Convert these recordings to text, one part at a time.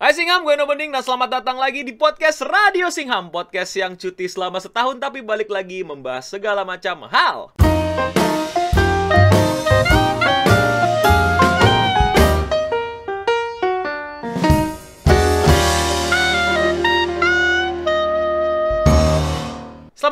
Hai Singham, gue Bening dan selamat datang lagi di podcast Radio Singham. Podcast yang cuti selama setahun tapi balik lagi membahas segala macam hal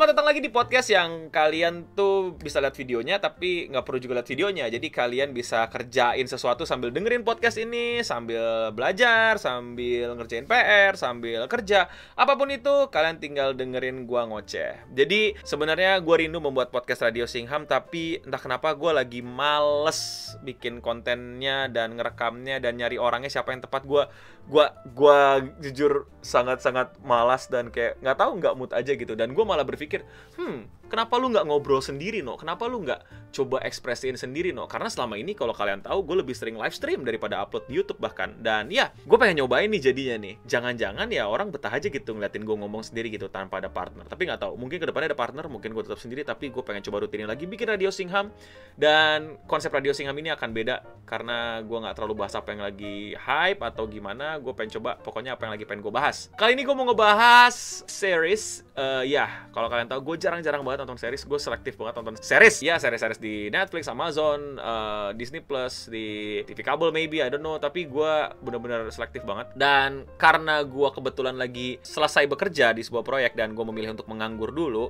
Selamat datang lagi di podcast yang kalian tuh bisa lihat videonya tapi nggak perlu juga lihat videonya. Jadi kalian bisa kerjain sesuatu sambil dengerin podcast ini, sambil belajar, sambil ngerjain PR, sambil kerja. Apa pun itu, kalian tinggal dengerin gua ngoceh. Jadi sebenarnya gua rindu membuat podcast Radio Singham tapi entah kenapa gua lagi males bikin kontennya dan ngerekamnya dan nyari orangnya siapa yang tepat gua gua gua jujur sangat-sangat malas dan kayak nggak tahu nggak mood aja gitu dan gua malah berpikir hmm, kenapa lu nggak ngobrol sendiri no kenapa lu nggak coba ekspresiin sendiri no karena selama ini kalau kalian tahu gue lebih sering live stream daripada upload di YouTube bahkan. Dan ya gue pengen nyobain nih jadinya nih. Jangan-jangan ya orang betah aja gitu ngeliatin gue ngomong sendiri gitu tanpa ada partner. Tapi nggak tahu mungkin ke depannya ada partner mungkin gue tetap sendiri tapi gue pengen coba rutinin lagi bikin radio Singham. Dan konsep radio Singham ini akan beda karena gue nggak terlalu bahas apa yang lagi hype atau gimana gue pengen coba pokoknya apa yang lagi pengen gue bahas. Kali ini gue mau ngebahas series uh, ya kalau kalian tahu gue jarang-jarang banget nonton series. Gue selektif banget nonton series. Ya series-series di Netflix Amazon uh, Disney Plus di TV kabel maybe I don't know. Tapi gue bener-bener selektif banget. Dan karena gue kebetulan lagi selesai bekerja di sebuah proyek dan gue memilih untuk menganggur dulu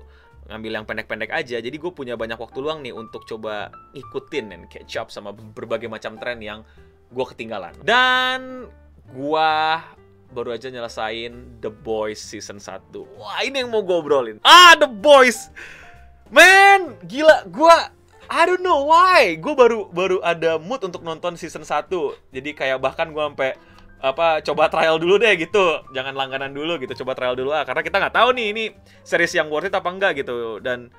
ngambil yang pendek-pendek aja jadi gue punya banyak waktu luang nih untuk coba ikutin dan catch up sama berbagai macam tren yang gue ketinggalan. Dan gue baru aja nyelesain The Boys season 1 Wah ini yang mau gue obrolin. Ah The Boys Man gila gue I don't know why. Gue baru baru ada mood untuk nonton season 1 Jadi kayak bahkan gue sampai apa coba trial dulu deh gitu. Jangan langganan dulu gitu coba trial dulu ah karena kita nggak tahu nih ini series yang worth it apa enggak gitu. Dan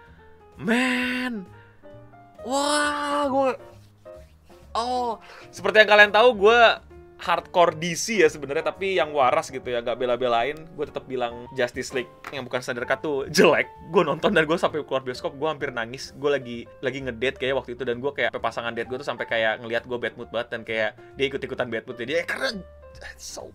man wah gue oh seperti yang kalian tahu gue hardcore DC ya sebenarnya tapi yang waras gitu ya gak bela-belain. Gue tetap bilang Justice League yang bukan standar cut tuh jelek. Gue nonton dan gue sampai keluar bioskop gue hampir nangis. Gue lagi lagi ngedate kayak waktu itu dan gue kayak pasangan date gue tuh sampai kayak ngelihat gue bad mood banget dan kayak dia ikut-ikutan bad mood. Dia karena so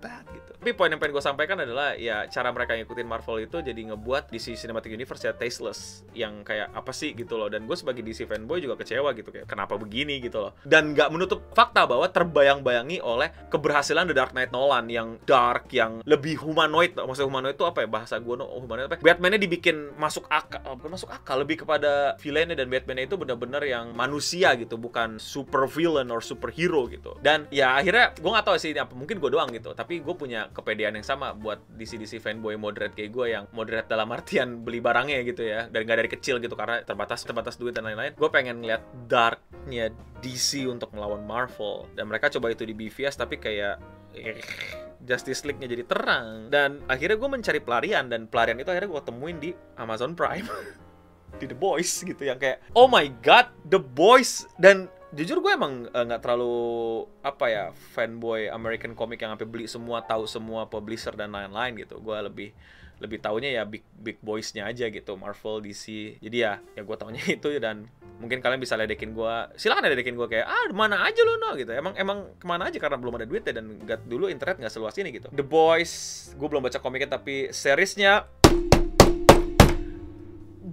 bad gitu tapi poin yang pengen gue sampaikan adalah ya cara mereka ngikutin Marvel itu jadi ngebuat DC Cinematic Universe ya tasteless. Yang kayak apa sih gitu loh. Dan gue sebagai DC fanboy juga kecewa gitu. Kayak kenapa begini gitu loh. Dan nggak menutup fakta bahwa terbayang-bayangi oleh keberhasilan The Dark Knight Nolan. Yang dark yang lebih humanoid. Maksudnya humanoid itu apa ya? Bahasa gue no humanoid apa ya? Batman-nya dibikin masuk akal bukan masuk akal. Lebih kepada villainnya dan Batman-nya itu benar-benar yang manusia gitu. Bukan super villain or superhero gitu. Dan ya akhirnya gue nggak tahu sih apa mungkin gue doang gitu. Tapi gue punya kepedean yang sama buat DC-DC fanboy moderate kayak gue yang moderate dalam artian beli barangnya gitu ya. Dan gak dari kecil gitu karena terbatas terbatas duit dan lain-lain. Gue pengen ngeliat darknya DC untuk melawan Marvel. Dan mereka coba itu di BVS tapi kayak Justice League-nya jadi terang. Dan akhirnya gue mencari pelarian dan pelarian itu akhirnya gue temuin di Amazon Prime. Di The Boys gitu yang kayak oh my god The Boys! Dan jujur gue emang nggak uh, terlalu apa ya fanboy American comic yang sampai beli semua tahu semua publisher dan lain-lain gitu. Gue lebih lebih taunya ya big big boysnya aja gitu Marvel DC jadi ya ya gue taunya itu dan mungkin kalian bisa ledekin gue silakan ledekin gue kayak ah mana aja lo no gitu. Emang emang ke mana aja karena belum ada duit ya dan gak, dulu internet nggak seluas ini gitu. The Boys gue belum baca komiknya tapi seriesnya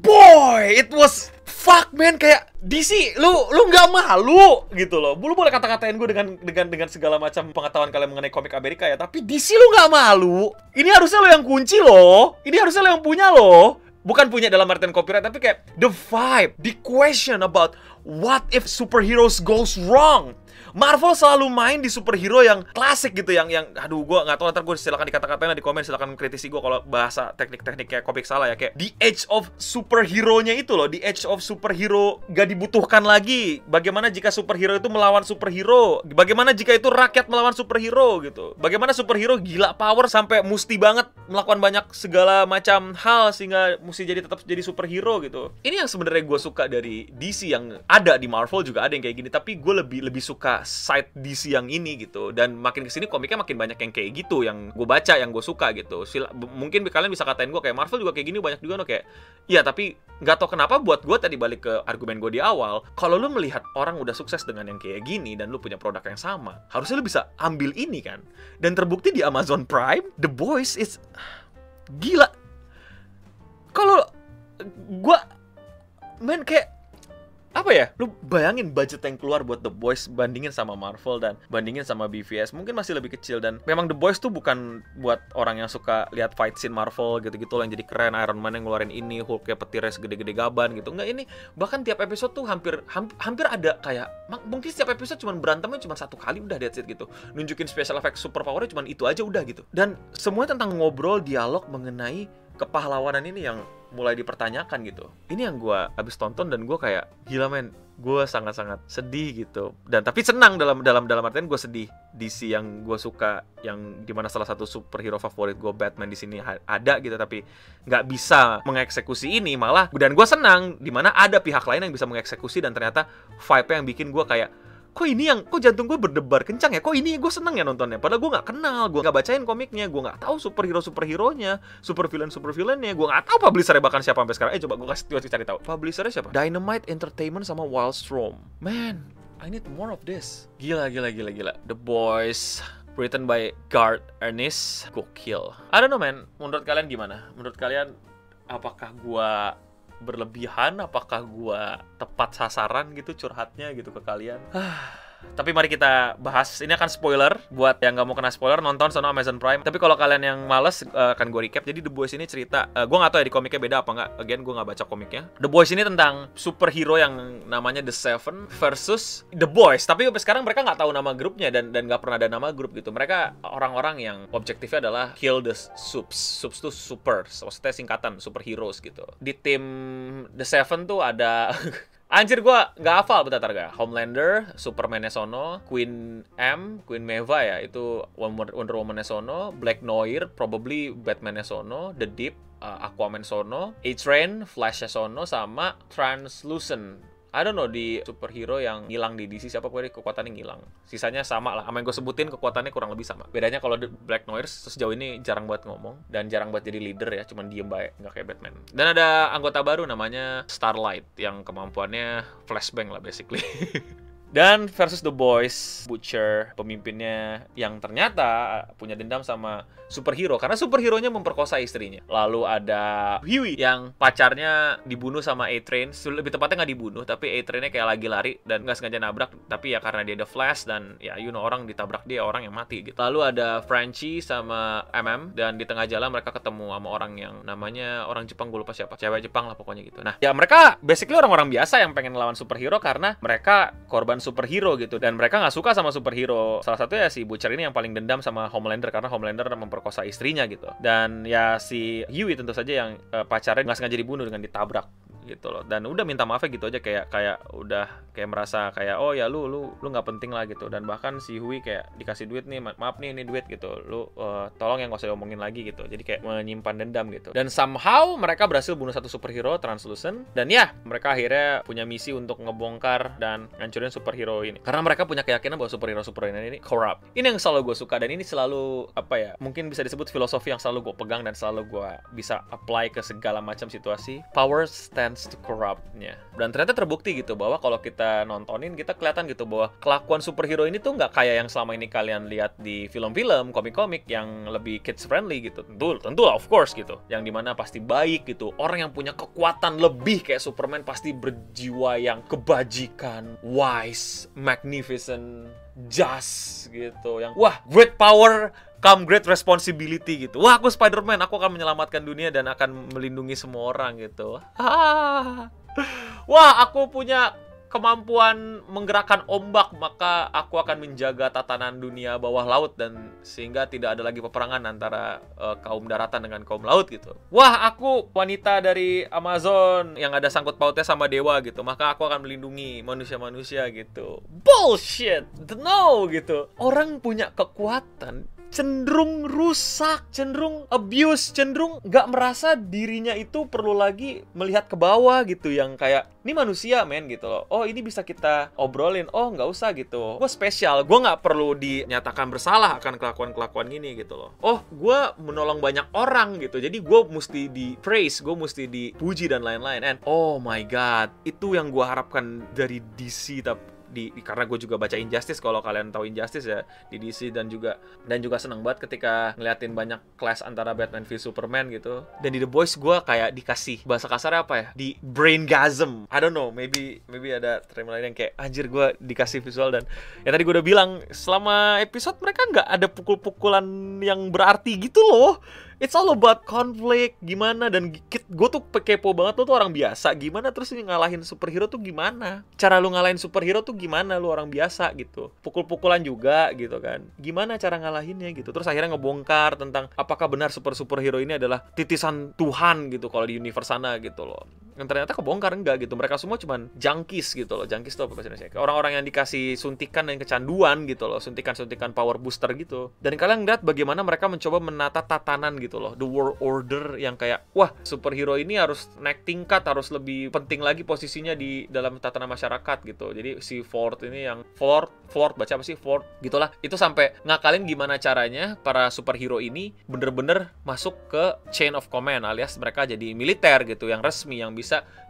boy it was fuck man. Kayak DC lu lu nggak malu gitu loh. Lu boleh kata-katain gue dengan dengan dengan segala macam pengetahuan kalian mengenai komik Amerika ya tapi DC lu nggak malu. Ini harusnya lo yang kunci loh. Ini harusnya lo yang punya loh. Bukan punya dalam artian copyright tapi kayak the vibe the question about what if superheroes goes wrong? Marvel selalu main di superhero yang klasik gitu yang yang aduh gue nggak tahu ntar gue silakan dikata-katain di komen silakan kritisi gue kalau bahasa teknik-teknik kayak komik salah ya kayak the edge of superhero-nya itu loh the edge of superhero gak dibutuhkan lagi. Bagaimana jika superhero itu melawan superhero? Bagaimana jika itu rakyat melawan superhero gitu? Bagaimana superhero gila power sampai mesti banget melakukan banyak segala macam hal sehingga mesti jadi tetap jadi superhero gitu? Ini yang sebenarnya gue suka dari DC yang ada di Marvel juga ada yang kayak gini. Tapi gue lebih lebih suka side DC yang ini gitu. Dan makin ke sini komiknya makin banyak yang kayak gitu yang gue baca yang gue suka gitu. Sila, mungkin kalian bisa katain gue kayak Marvel juga kayak gini banyak juga no kayak iya tapi nggak tau kenapa buat gue tadi balik ke argumen gue di awal kalau lu melihat orang udah sukses dengan yang kayak gini dan lu punya produk yang sama harusnya lu bisa ambil ini kan? Dan terbukti di Amazon Prime The Boys is gila. Kalau gue men kayak apa ya? Lu bayangin budget yang keluar buat The Boys bandingin sama Marvel dan bandingin sama BVS mungkin masih lebih kecil dan memang The Boys tuh bukan buat orang yang suka lihat fight scene Marvel gitu-gitu yang jadi keren Iron Man yang ngeluarin ini Hulk kayak petirnya segede-gede gaban gitu. Enggak ini bahkan tiap episode tuh hampir hampir, hampir ada kayak mungkin setiap episode cuma berantemnya cuma satu kali udah that's it gitu. Nunjukin special effect super powernya cuma itu aja udah gitu. Dan semuanya tentang ngobrol dialog mengenai kepahlawanan ini yang mulai dipertanyakan gitu. Ini yang gue abis tonton dan gue kayak gila men, gue sangat-sangat sedih gitu. Dan tapi senang dalam dalam dalam artian gue sedih. DC yang gue suka, yang di mana salah satu superhero favorit gue Batman di sini ada gitu, tapi nggak bisa mengeksekusi ini malah. Dan gue senang di mana ada pihak lain yang bisa mengeksekusi dan ternyata vibe yang bikin gue kayak kok ini yang kok jantung gue berdebar kencang ya? Kok ini gue seneng ya nontonnya? Padahal gue nggak kenal gue nggak bacain komiknya gue nggak tahu superhero superhero nya super villain super villainnya gue nggak tahu publishernya bahkan siapa sampai sekarang. Eh coba gue kasih gue cari tahu. Publishernya siapa? Dynamite Entertainment sama Wildstorm man I need more of this. Gila gila gila gila. The Boys written by Garth Ernest gokil. I don't know man. Menurut kalian gimana? Menurut kalian apakah gue berlebihan apakah gua tepat sasaran gitu curhatnya gitu ke kalian Tapi mari kita bahas. Ini akan spoiler buat yang nggak mau kena spoiler nonton sono Amazon Prime. Tapi kalau kalian yang males uh, akan gue recap. Jadi The Boys ini cerita. Uh, eh, gue nggak tahu ya di komiknya beda apa nggak. Again gue nggak baca komiknya. The Boys ini tentang superhero yang namanya The Seven versus The Boys. Tapi sampai sekarang mereka nggak tahu nama grupnya dan dan nggak pernah ada nama grup gitu. Mereka orang-orang yang objektifnya adalah kill the subs. Subs tuh super. Maksudnya singkatan superheroes gitu. Di tim The Seven tuh ada Anjir gue nggak hafal bentar gak. Homelander, Superman sono, Queen M, Queen Meva ya, itu Wonder Woman sono, Black Noir, probably Batman sono, The Deep, uh, Aquaman sono, A-Train, Flash sono, sama Translucent I don't know di superhero yang ngilang di DC siapa pokoknya kekuatannya ngilang. Sisanya sama lah. Sama yang gue sebutin kekuatannya kurang lebih sama. Bedanya kalau Black Noise sejauh ini jarang buat ngomong dan jarang buat jadi leader ya, cuman diem baik, nggak kayak Batman. Dan ada anggota baru namanya Starlight yang kemampuannya flashbang lah basically. Dan versus The Boys, Butcher, pemimpinnya yang ternyata punya dendam sama superhero karena superhero-nya memperkosa istrinya. Lalu ada Huey yang pacarnya dibunuh sama A-Train. Lebih tepatnya nggak dibunuh, tapi A-Trainnya kayak lagi lari dan nggak sengaja nabrak. Tapi ya karena dia ada flash dan ya you know orang ditabrak dia orang yang mati gitu. Lalu ada Frenchie sama MM dan di tengah jalan mereka ketemu sama orang yang namanya orang Jepang gue lupa siapa. Cewek Jepang lah pokoknya gitu. Nah, ya mereka basically orang-orang biasa yang pengen lawan superhero karena mereka korban superhero gitu. Dan mereka nggak suka sama superhero. Salah satu ya si Butcher ini yang paling dendam sama Homelander karena Homelander memperkosa istrinya gitu. Dan ya si Huey tentu saja yang uh, pacarnya nggak sengaja dibunuh dengan ditabrak gitu loh. Dan udah minta maaf gitu aja kayak kayak udah kayak merasa kayak oh ya lu lu lu nggak penting lah gitu. Dan bahkan si Hui kayak dikasih duit nih ma maaf nih ini duit gitu. Lu uh, tolong yang gak usah ngomongin lagi gitu. Jadi kayak menyimpan dendam gitu. Dan somehow mereka berhasil bunuh satu superhero Translucent. Dan ya mereka akhirnya punya misi untuk ngebongkar dan ngancurin superhero ini. Karena mereka punya keyakinan bahwa superhero superhero ini corrupt. Ini yang selalu gue suka dan ini selalu apa ya mungkin bisa disebut filosofi yang selalu gue pegang dan selalu gue bisa apply ke segala macam situasi. Power stand tends to corruptnya. Dan ternyata terbukti gitu bahwa kalau kita nontonin kita kelihatan gitu bahwa kelakuan superhero ini tuh nggak kayak yang selama ini kalian lihat di film-film, komik-komik yang lebih kids friendly gitu. Tentu, tentu lah of course gitu. Yang di mana pasti baik gitu. Orang yang punya kekuatan lebih kayak Superman pasti berjiwa yang kebajikan, wise, magnificent, just gitu. Yang wah great power come great responsibility gitu. Wah, aku Spider-Man, aku akan menyelamatkan dunia dan akan melindungi semua orang gitu. Wah, aku punya kemampuan menggerakkan ombak, maka aku akan menjaga tatanan dunia bawah laut dan sehingga tidak ada lagi peperangan antara uh, kaum daratan dengan kaum laut gitu. Wah, aku wanita dari Amazon yang ada sangkut pautnya sama dewa gitu, maka aku akan melindungi manusia-manusia gitu. Bullshit. No gitu. Orang punya kekuatan cenderung rusak, cenderung abuse, cenderung nggak merasa dirinya itu perlu lagi melihat ke bawah gitu yang kayak ini manusia men gitu loh. Oh ini bisa kita obrolin. Oh nggak usah gitu. Gue spesial. Gue nggak perlu dinyatakan bersalah akan kelakuan-kelakuan gini gitu loh. Oh gue menolong banyak orang gitu. Jadi gue mesti di praise, gue mesti dipuji dan lain-lain. And oh my god, itu yang gue harapkan dari DC tapi di, di karena gue juga baca Injustice kalau kalian tahu Injustice ya di DC dan juga dan juga seneng banget ketika ngeliatin banyak clash antara Batman v Superman gitu. Dan di The Boys gue kayak dikasih bahasa kasar apa ya? Di braingasm. I don't know maybe maybe ada term lain yang kayak anjir gue dikasih visual dan ya tadi gue udah bilang selama episode mereka nggak ada pukul-pukulan yang berarti gitu loh it's all about conflict gimana dan gue tuh kepo banget lo tuh orang biasa gimana terus ngalahin superhero tuh gimana? Cara lu ngalahin superhero tuh gimana lu orang biasa gitu. Pukul-pukulan juga gitu kan. Gimana cara ngalahinnya gitu. Terus akhirnya ngebongkar tentang apakah benar super superhero ini adalah titisan Tuhan gitu kalau di universe sana gitu loh yang ternyata kebongkar enggak gitu. Mereka semua cuman junkies gitu loh. Junkies tuh apa bahasa Indonesia? Orang-orang yang dikasih suntikan dan kecanduan gitu loh. Suntikan-suntikan power booster gitu. Dan kalian lihat bagaimana mereka mencoba menata tatanan gitu loh. The world order yang kayak wah superhero ini harus naik tingkat harus lebih penting lagi posisinya di dalam tatanan masyarakat gitu. Jadi si Ford ini yang Ford Ford baca apa sih? Ford gitulah. Itu sampai ngakalin gimana caranya para superhero ini bener-bener masuk ke chain of command alias mereka jadi militer gitu yang resmi yang bisa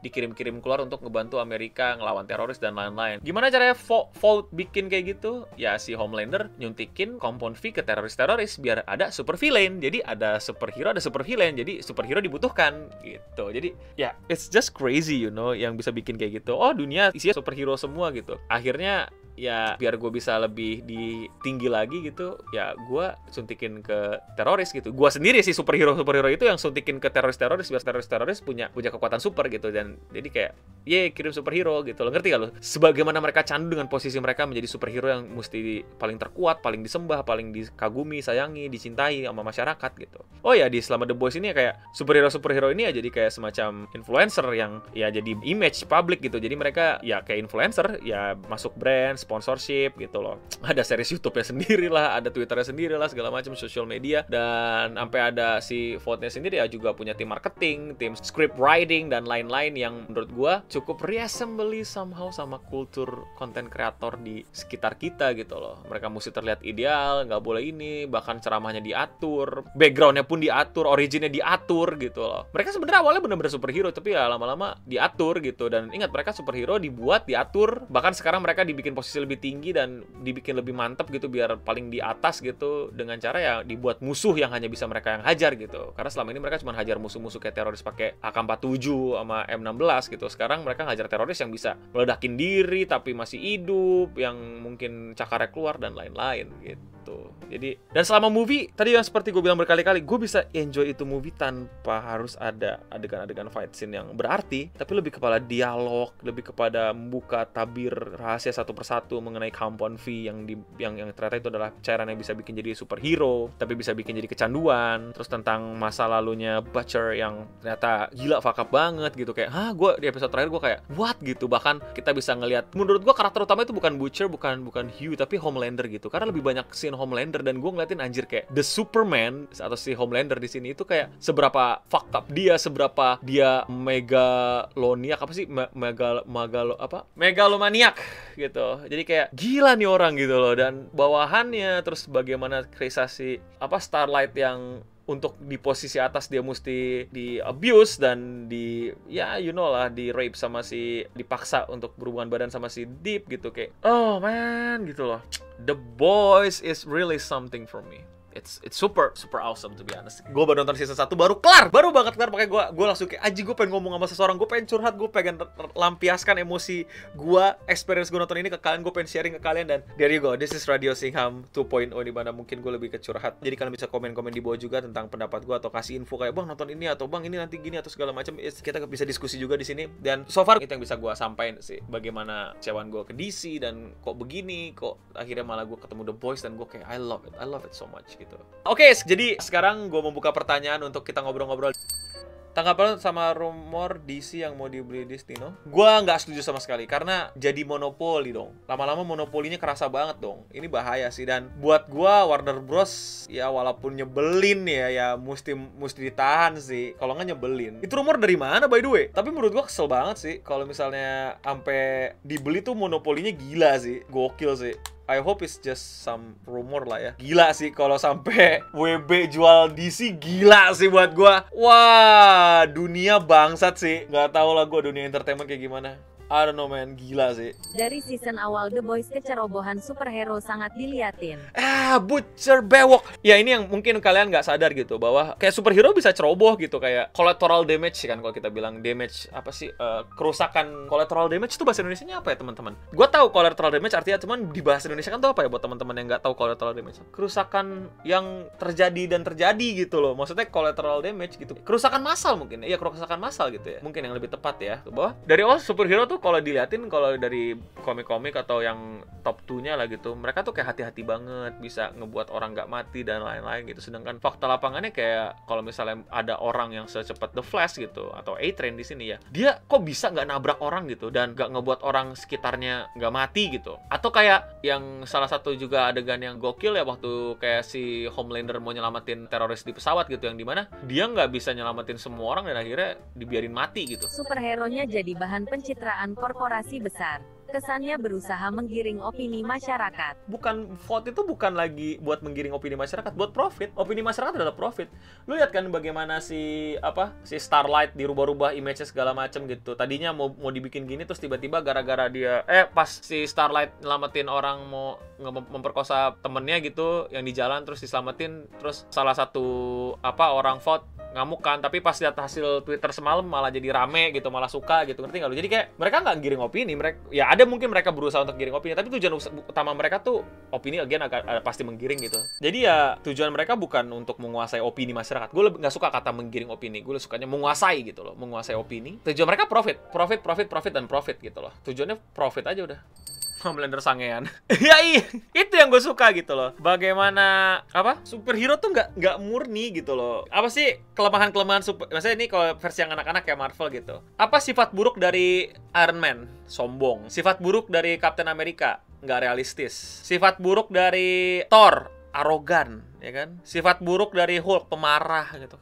dikirim-kirim keluar untuk ngebantu Amerika ngelawan teroris dan lain-lain. Gimana caranya Volt bikin kayak gitu? Ya si Homelander nyuntikin kompon V ke teroris-teroris biar ada super villain. Jadi ada superhero, ada super villain. Jadi superhero dibutuhkan gitu. Jadi ya it's just crazy you know yang bisa bikin kayak gitu. Oh dunia isinya superhero semua gitu. Akhirnya ya biar gue bisa lebih di tinggi lagi gitu ya gue suntikin ke teroris gitu. Gue sendiri sih superhero superhero itu yang suntikin ke teroris teroris biar teroris teroris punya punya kekuatan super gitu. Dan jadi kayak ye kirim superhero gitu lo ngerti gak lo sebagaimana mereka candu dengan posisi mereka menjadi superhero yang mesti paling terkuat paling disembah paling dikagumi sayangi dicintai sama masyarakat gitu. Oh ya di selama The Boys ini ya kayak superhero superhero ini ya jadi kayak semacam influencer yang ya jadi image public gitu. Jadi mereka ya kayak influencer ya masuk brand sponsorship gitu loh. Ada series YouTube-nya sendiri lah, ada Twitter-nya sendiri lah, segala macam social media dan sampai ada si Vote-nya sendiri ya juga punya tim marketing, tim script writing dan lain-lain yang menurut gua cukup reassemble somehow sama kultur konten kreator di sekitar kita gitu loh. Mereka mesti terlihat ideal, nggak boleh ini, bahkan ceramahnya diatur, backgroundnya pun diatur, originnya diatur gitu loh. Mereka sebenarnya awalnya bener-bener superhero, tapi ya lama-lama diatur gitu. Dan ingat mereka superhero dibuat, diatur, bahkan sekarang mereka dibikin posisi posisi lebih tinggi dan dibikin lebih mantep gitu biar paling di atas gitu dengan cara ya dibuat musuh yang hanya bisa mereka yang hajar gitu. Karena selama ini mereka cuma hajar musuh-musuh kayak teroris pakai AK-47 sama M16 gitu. Sekarang mereka ngajar teroris yang bisa meledakin diri tapi masih hidup yang mungkin cakarnya keluar dan lain-lain gitu gitu. Jadi dan selama movie tadi yang seperti gue bilang berkali-kali, gue bisa enjoy itu movie tanpa harus ada adegan-adegan fight scene yang berarti, tapi lebih kepada dialog, lebih kepada membuka tabir rahasia satu persatu mengenai Compound V yang di yang yang ternyata itu adalah cairan yang bisa bikin jadi superhero, tapi bisa bikin jadi kecanduan. Terus tentang masa lalunya Butcher yang ternyata gila fuck up banget gitu kayak, "Hah, gue di episode terakhir gue kayak what gitu." Bahkan kita bisa ngelihat menurut gue karakter utama itu bukan Butcher, bukan bukan Hugh, tapi Homelander gitu. Karena lebih banyak scene ngeliatin Homelander dan gue ngeliatin anjir kayak The Superman atau si Homelander di sini itu kayak seberapa fucked up dia, seberapa dia megaloniak apa sih? Me megal apa? Megalomaniak gitu. Jadi kayak gila nih orang gitu loh. Dan bawahannya terus bagaimana kreasi apa Starlight yang untuk di posisi atas dia mesti di abuse dan di ya you know lah di rape sama si dipaksa untuk berhubungan badan sama si Deep gitu kayak oh man gitu loh. The Boys is really something for me it's it's super super awesome to be honest. Gue baru nonton season 1 baru kelar, baru banget kelar pakai gue gue langsung kayak aji gue pengen ngomong sama seseorang, gue pengen curhat, gue pengen lampiaskan emosi gue, experience gue nonton ini ke kalian, gue pengen sharing ke kalian dan there you go. This is Radio Singham 2.0 di mana mungkin gue lebih ke curhat. Jadi kalian bisa komen-komen di bawah juga tentang pendapat gue atau kasih info kayak bang nonton ini atau bang ini nanti gini atau segala macam. Kita bisa diskusi juga di sini dan so far itu yang bisa gue sampaikan sih bagaimana cewek gue ke DC dan kok begini, kok akhirnya malah gue ketemu The Boys dan gue kayak I love it, I love it so much gitu. Oke, okay, jadi sekarang gue membuka pertanyaan untuk kita ngobrol-ngobrol. Tanggapan sama rumor DC yang mau dibeli Disney, no? Gua nggak setuju sama sekali karena jadi monopoli dong. Lama-lama monopolinya kerasa banget dong. Ini bahaya sih dan buat gua Warner Bros ya walaupun nyebelin ya ya mesti mesti ditahan sih. Kalau nggak nyebelin. Itu rumor dari mana by the way? Tapi menurut gua kesel banget sih kalau misalnya sampai dibeli tuh monopolinya gila sih. Gokil sih. I hope it's just some rumor lah ya. Gila sih kalau sampai WB jual DC gila sih buat gua. Wah, dunia bangsat sih. Gak tau lah gua dunia entertainment kayak gimana. I don't know man, gila sih. Dari season awal The Boys kecerobohan superhero sangat diliatin. Ah, butcher bewok. Ya ini yang mungkin kalian nggak sadar gitu bahwa kayak superhero bisa ceroboh gitu kayak collateral damage kan kalau kita bilang damage apa sih uh, kerusakan collateral damage itu bahasa Indonesia apa ya teman-teman? Gue tahu collateral damage artinya cuman di bahasa Indonesia kan tuh apa ya buat teman-teman yang nggak tahu collateral damage? Kerusakan yang terjadi dan terjadi gitu loh. Maksudnya collateral damage gitu. Kerusakan massal mungkin. Iya, kerusakan massal gitu ya. Mungkin yang lebih tepat ya. Bahwa dari awal superhero tuh kalau diliatin kalau dari komik-komik atau yang top 2-nya lah gitu, mereka tuh kayak hati-hati banget, bisa ngebuat orang nggak mati dan lain-lain gitu. Sedangkan fakta lapangannya kayak kalau misalnya ada orang yang secepat The Flash gitu atau A-Train di sini ya, dia kok bisa nggak nabrak orang gitu dan nggak ngebuat orang sekitarnya nggak mati gitu. Atau kayak yang salah satu juga adegan yang gokil ya waktu kayak si Homelander mau nyelamatin teroris di pesawat gitu yang di mana dia nggak bisa nyelamatin semua orang dan akhirnya dibiarin mati gitu. Superhero-nya jadi bahan pencitraan korporasi besar. Kesannya berusaha menggiring opini masyarakat. bukan vote itu bukan lagi buat menggiring opini masyarakat, buat profit. Opini masyarakat adalah profit. Lu lihat kan bagaimana si apa si Starlight dirubah-rubah image segala macam gitu. Tadinya mau mau dibikin gini terus tiba-tiba gara-gara dia eh pas si Starlight nyelamatin orang mau memperkosa temennya gitu yang di jalan terus diselamatin terus salah satu apa orang vote ngamuk kan tapi pas lihat hasil Twitter semalam malah jadi rame gitu malah suka gitu ngerti nggak lu jadi kayak mereka nggak giring opini mereka ya ada mungkin mereka berusaha untuk giring opini tapi tujuan utama mereka tuh opini again agak ada pasti menggiring gitu. Jadi ya tujuan mereka bukan untuk menguasai opini masyarakat. Gue nggak suka kata menggiring opini gue sukanya menguasai gitu loh menguasai opini. Tujuan mereka profit profit profit profit dan profit gitu loh. Tujuannya profit aja udah Homelander sangean. ya iya, itu yang gue suka gitu loh. Bagaimana apa superhero tuh nggak nggak murni gitu loh. Apa sih kelemahan kelemahan super? Maksudnya ini kalau versi yang anak-anak kayak Marvel gitu. Apa sifat buruk dari Iron Man? Sombong. Sifat buruk dari Captain America? Nggak realistis. Sifat buruk dari Thor? Arogan, ya kan? Sifat buruk dari Hulk? Pemarah gitu.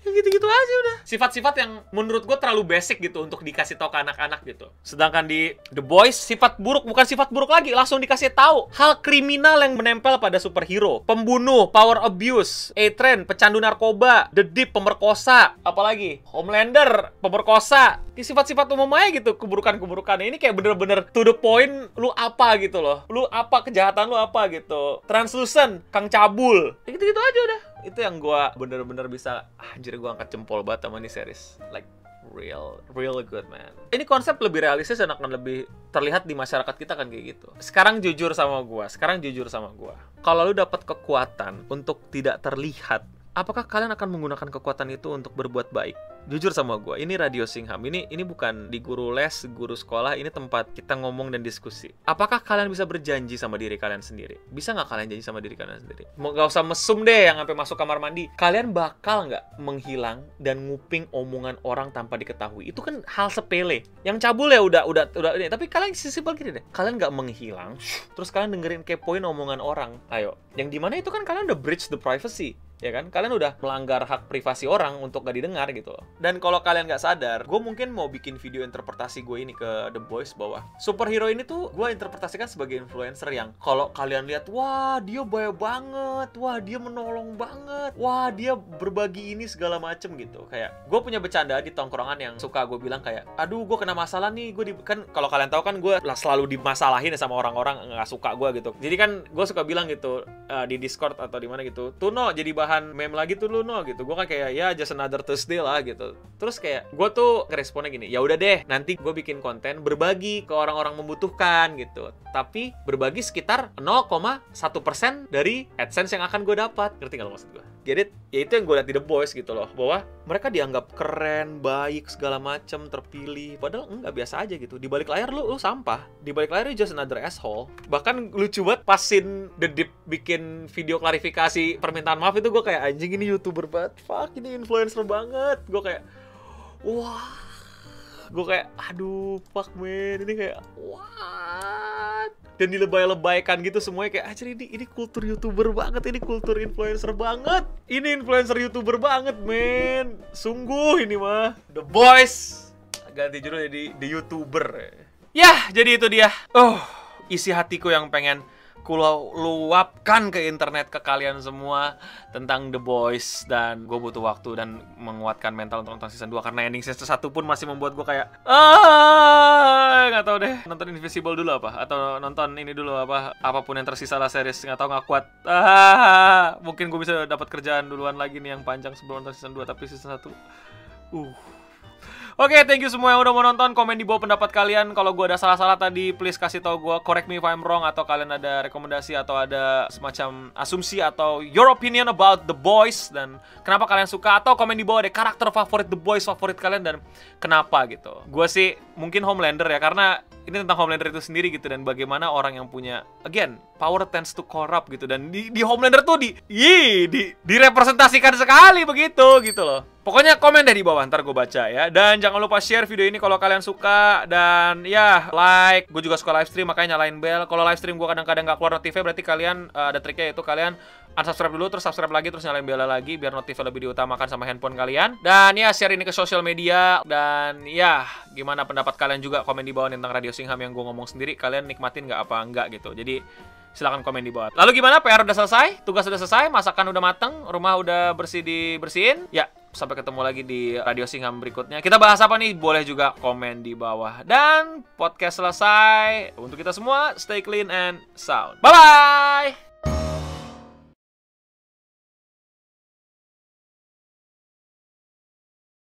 Ya gitu-gitu aja udah. Sifat-sifat yang menurut gue terlalu basic gitu untuk dikasih tahu ke anak-anak gitu. Sedangkan di The Boys sifat buruk bukan sifat buruk lagi, langsung dikasih tahu hal kriminal yang menempel pada superhero, pembunuh, power abuse, A-Train, pecandu narkoba, The Deep, pemerkosa, apalagi Homelander, pemerkosa. Ini sifat-sifat umum aja gitu keburukan-keburukannya ini kayak bener-bener to the point lu apa gitu loh. Lu apa kejahatan lu apa gitu. Translucent, Kang Cabul. Ya gitu-gitu aja udah itu yang gua bener-bener bisa anjir gua angkat jempol banget sama nih series. Like real real good man. Ini konsep lebih realistis dan akan lebih terlihat di masyarakat kita kan kayak gitu. Sekarang jujur sama gua sekarang jujur sama gua. Kalau lu dapat kekuatan untuk tidak terlihat apakah kalian akan menggunakan kekuatan itu untuk berbuat baik? Jujur sama gua ini radio Singham. Ini ini bukan di guru les guru sekolah ini tempat kita ngomong dan diskusi. Apakah kalian bisa berjanji sama diri kalian sendiri? Bisa nggak kalian janji sama diri kalian sendiri? Nggak usah mesum deh yang sampai masuk kamar mandi. Kalian bakal nggak menghilang dan nguping omongan orang tanpa diketahui? Itu kan hal sepele. Yang cabul ya udah udah udah ini. Tapi kalian sesimpel gini deh. Kalian nggak menghilang terus kalian dengerin kepoin omongan orang. Ayo. Yang di mana itu kan kalian udah breach the privacy ya kan? Kalian udah melanggar hak privasi orang untuk gak didengar gitu loh. Dan kalau kalian nggak sadar gue mungkin mau bikin video interpretasi gue ini ke The Boys bahwa superhero ini tuh gue interpretasikan sebagai influencer yang kalau kalian lihat wah dia baik banget. Wah dia menolong banget. Wah dia berbagi ini segala macem gitu. Kayak gue punya bercanda di tongkrongan yang suka gue bilang kayak aduh gue kena masalah nih. Gue di kan kalau kalian tahu kan gue selalu dimasalahin sama orang-orang nggak suka gue gitu. Jadi kan gue suka bilang gitu eh, di Discord atau di mana gitu tuh no jadi bahan meme lagi tuh lu no gitu. Gue kan kayak ya just another Thursday lah gitu. Terus kayak gue tuh responnya gini ya udah deh nanti gue bikin konten berbagi ke orang-orang membutuhkan gitu. Tapi berbagi sekitar 0,1% dari AdSense yang akan gue dapat. Ngerti nggak lo maksud gue it? Ya itu yang gue lihat di The Boys gitu loh Bahwa mereka dianggap keren, baik, segala macem, terpilih. Padahal enggak biasa aja gitu. Di balik layar lu, lu sampah. Di balik layar lu just another asshole. Bahkan lucu banget pas scene The Deep bikin video klarifikasi permintaan maaf itu gue gue kayak anjing ini youtuber banget. Fuck ini influencer banget. Gue kayak wah. Gue kayak aduh fuck man. Ini kayak what? Dan dilebay-lebaykan gitu semuanya kayak aja ini ini kultur youtuber banget ini kultur influencer banget. Ini influencer youtuber banget men sungguh ini mah the boys. Ganti judul jadi the youtuber. Ya jadi itu dia. Oh isi hatiku yang pengen kulau luapkan ke internet ke kalian semua tentang The Boys dan gue butuh waktu dan menguatkan mental untuk nonton season 2 karena ending season 1 pun masih membuat gue kayak ah nggak tahu deh nonton Invisible dulu apa? Atau nonton ini dulu apa? Apa pun yang tersisa lah series nggak tahu nggak kuat. Ah mungkin gue bisa dapat kerjaan duluan lagi nih yang panjang sebelum nonton season 2 tapi season 1 uh Oke, okay, thank you semua yang udah mau nonton. Komen di bawah pendapat kalian. Kalau gue ada salah-salah tadi, please kasih tau gue. Correct me if I'm wrong. Atau kalian ada rekomendasi atau ada semacam asumsi atau your opinion about The Boys dan kenapa kalian suka. Atau komen di bawah deh karakter favorit The Boys favorit kalian dan kenapa gitu. Gue sih mungkin Homelander ya karena ini tentang Homelander itu sendiri gitu dan bagaimana orang yang punya again power tends to corrupt gitu dan di, di Homelander tuh di yi di direpresentasikan sekali begitu gitu loh. Pokoknya komen deh di bawah ntar gue baca ya dan jangan lupa share video ini kalau kalian suka dan ya like gue juga suka live stream makanya nyalain bell kalau live stream gue kadang-kadang nggak keluar notifnya berarti kalian uh, ada triknya yaitu kalian unsubscribe dulu terus subscribe lagi terus nyalain bell lagi biar notifnya lebih diutamakan sama handphone kalian dan ya share ini ke sosial media dan ya gimana pendapat kalian juga komen di bawah tentang Radio Singham yang gue ngomong sendiri kalian nikmatin nggak apa enggak gitu jadi silahkan komen di bawah. Lalu gimana? PR udah selesai? Tugas udah selesai? Masakan udah mateng? Rumah udah bersih dibersihin? Ya, sampai ketemu lagi di Radio Singham berikutnya. Kita bahas apa nih? Boleh juga komen di bawah. Dan podcast selesai. Untuk kita semua, stay clean and sound. Bye-bye!